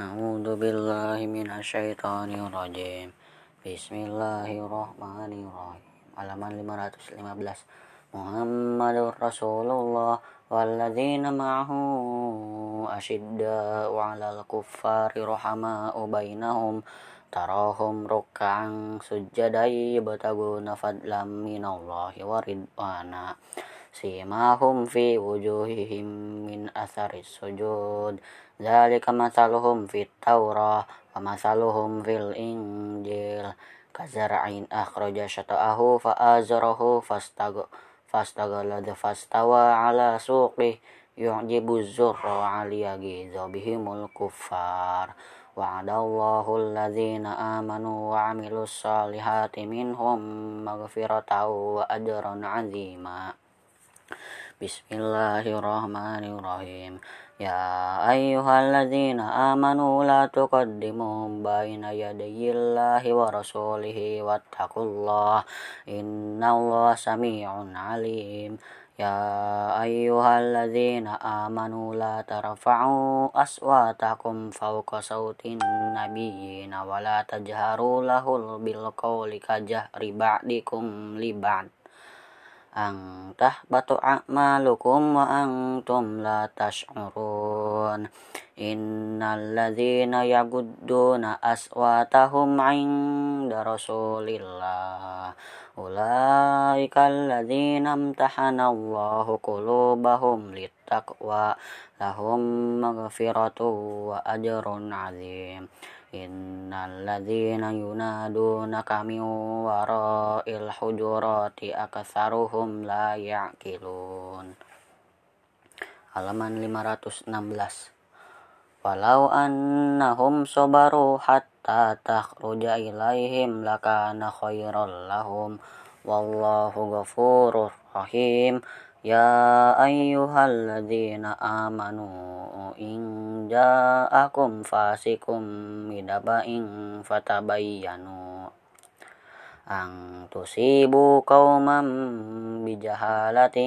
A'udzu billahi minasyaitonir rajim. Bismillahirrahmanirrahim. Halaman 515. Muhammadur Rasulullah walladzina ma'ahu asyidda'u 'alal kuffari rahama'u bainahum tarahum ruk'an sujjadan yabtaguna fadlan minallahi wa ridwana simahum fi wujuhihim min atharis sujud. Dzalika masaluhum fit Taurah wa masaluhum fil Injil. Kazar'in akhraja syata'ahu fa azarahu fastag fastaghalad fastawa ala suqih yu'jibu zurra aliyaghiza bihimul kuffar. Wa'adallahu alladhina amanu wa 'amilus salihati minhum wa ajran 'azima Bismillahirrahmanirrahim يا أيها الذين آمنوا لا تقدموا بين يدي الله ورسوله واتقوا الله إن الله سميع عليم. يا أيها الذين آمنوا لا ترفعوا أصواتكم فوق صوت النبيين ولا تجهروا له بالقول كجهر بعضكم لبعض. Ang tahbatu a'malukum wa antum la tash'urun. Innal ladzina yagudduna aswatahum 'inda rasulillah. Ulaika alladzina imtahana Allahu qulubahum littaqwa. Lahum maghfiratu wa ajrun 'adzim Innal ladzina yunadunaka min wara'il hujurati akatsaruhum la ya'qilun. Halaman 516. Walau annahum sabaru hatta takhruja ilaihim lakana khairal lahum wallahu ghafurur rahim. يا أيها الذين آمنوا إن جاءكم فاسق بنبأ فتبينوا أن تصيبوا قوما بجهالة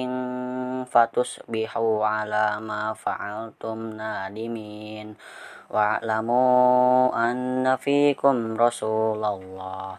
فتصبحوا على ما فعلتم نادمين واعلموا أن فيكم رسول الله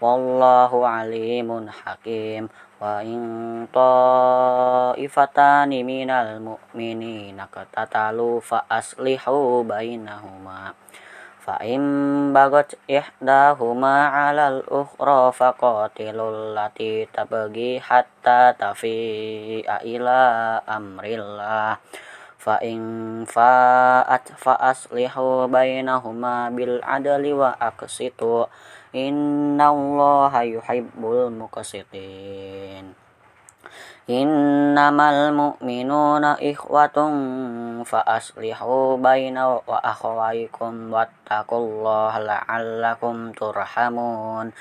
wallahu alimun hakim. Wa in ta'ifatani minal mu'minina qatatalu fa aslihu bainahuma. Fa in bagat ihdahuma 'alal ukhra faqatilul lati tabghi hatta tafi'a ila amrillah. Fa in fa'at fa aslihu bainahuma bil adli wa aqsitu innallaha yuhibbul muqsitin innamal mu'minuna ikhwatun واتقوا الله لعلكم ترحمون.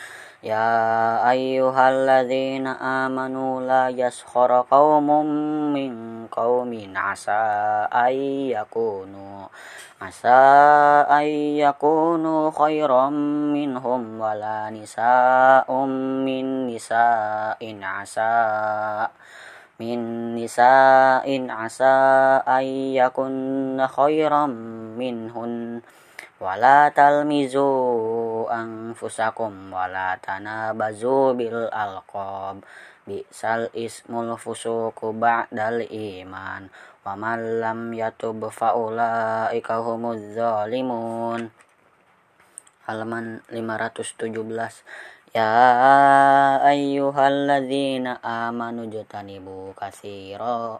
يا أيها الذين آمنوا لا يسخر قوم من قوم عسى أن يكونوا عسى أن يكونوا خيرا منهم ولا نساء من نساء عسى من نساء عسى أن يكن خيرا منهن. Wala talmizu anfusakum wala tanabazu bil alqab. Bi'sal ismul fusuku ba'dal iman. Wa man lam yatub faulaika humuz zalimun. Halaman 517 ya ayyuhalladzina amanu jatanibu kasiro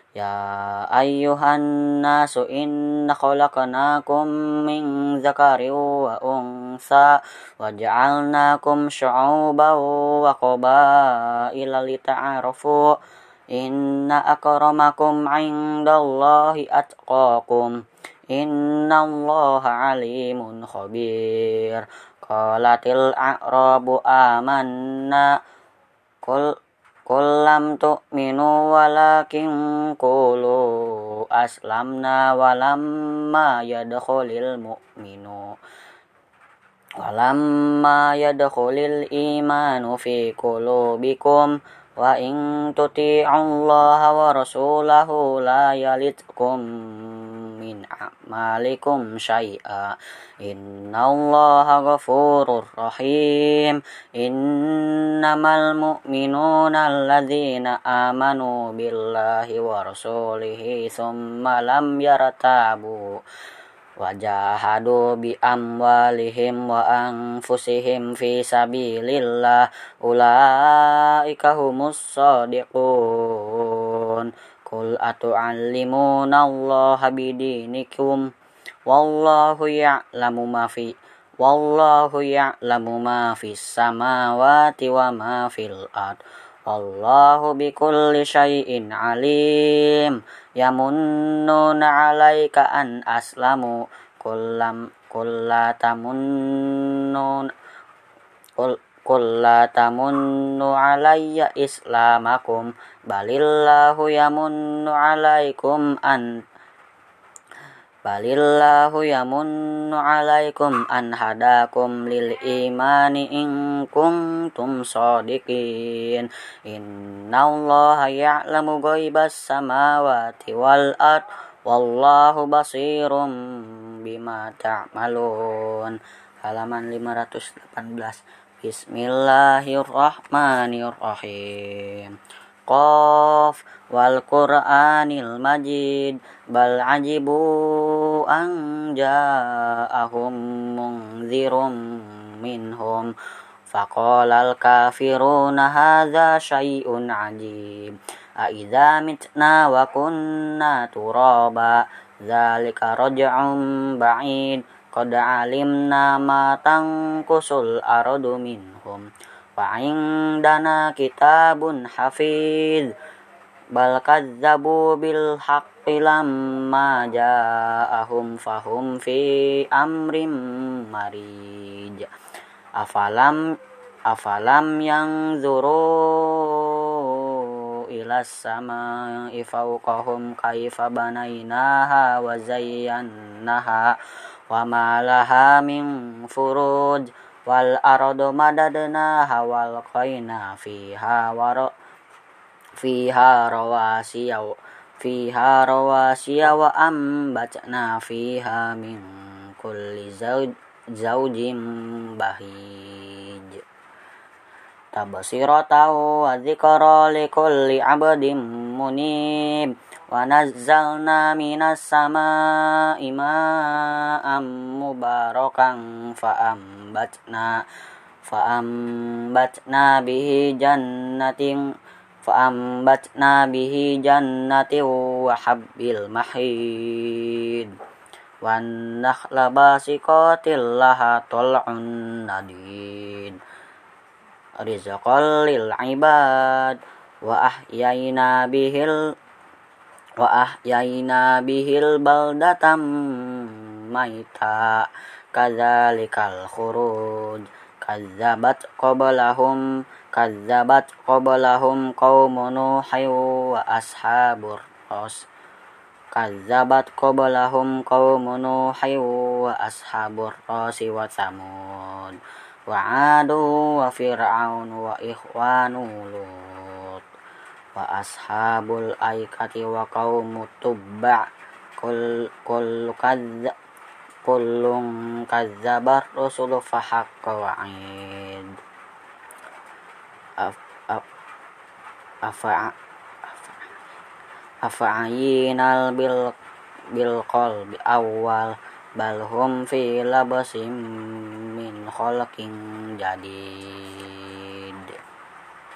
Nasu inna khalaqnakum min zakarin wa unsa wa ja'alnakum syu'uban wa qabaila lita'arafu. Inna akramakum 'indallahi atqakum. Innallaha 'alimun khabir. Qalatil a'rabu amanna. Qul Qul lam tu'minu walakin qulu aslamna walamma yadkhulil mu'minu. Walamma yadkhulil imanu fi qulubikum wa in tuti'allaha wa rasulahu la yalitkum min a'malikum syai'a. Innallaha ghafurur rahim. Innamal mu'minuna alladzina amanu billahi wa rasulihi thumma lam yartabu wajahadu bi amwalihim wa anfusihim fi sabilillah. Ulaika humus sadiqun Qul atu'allimuna Allah bidinikum. Wallahu ya'lamu ma fi wallahu ya'lamu ma fis samawati wa ma fil ard. Wallahu bikulli syai'in alim. Yamunnuna 'alaika an aslamu. Kullam kullatamunnun kul kullatamunnu 'alayya islamakum balillahu yamunnu 'alaikum an Balillahu yamunnu alaikum an hadakum lil imani in kuntum sadiqin. Innallaha ya'lamu ghaibas samawati wal ard wallahu basirum bima ta'malun. Halaman 518 Bismillahirrahmanirrahim. Qaf wal Qur'anil Majid. Bal ajibu an ja'ahum munzirum minhum. Faqala al kafiruna hadza syai'un ajib. A idza mitna wa kunna turaba qad alimna ma tanqusul ardu minhum wa indana kitabun hafiz bal kadzabu bil haqqi lamma ja'ahum fahum fi amrim marij afalam afalam yang zuru ila sama fawqahum kaifa banainaha wa zayyannaha wa ma laha min furuj wal ardu madadnaha wal qaina fiha wa fiha rawasiya fiha rawasiya wa ambatna fiha min kulli zawjin bahij tabsiratan wa dzikra likulli 'abdin munib wa nazzalna minas sama'i ma'am mubarakan fa ambatna fa ambatna bihi jannatin فأنبتنا به جنة وحب المحيد والنخل باسقات لها طلع نضيد rizqan lil ibad. Wa ahyaina bihil wa ahyaina bihil baldatam maita. Kadzalikal khuruj. Kadzabat qablahum kadzabat qablahum qaumun hayu wa ashabur ras. Kadzabat qablahum qaumun nuhin wa ashabur rasi wa samud wa adu wa fir'aun wa ikhwanu lut wa ashabul aikati wa qaumut tubba kul kul kadza kullun kadzabar rusul fa haqqa wa'id bal hum fi labasim min khalqin jadid.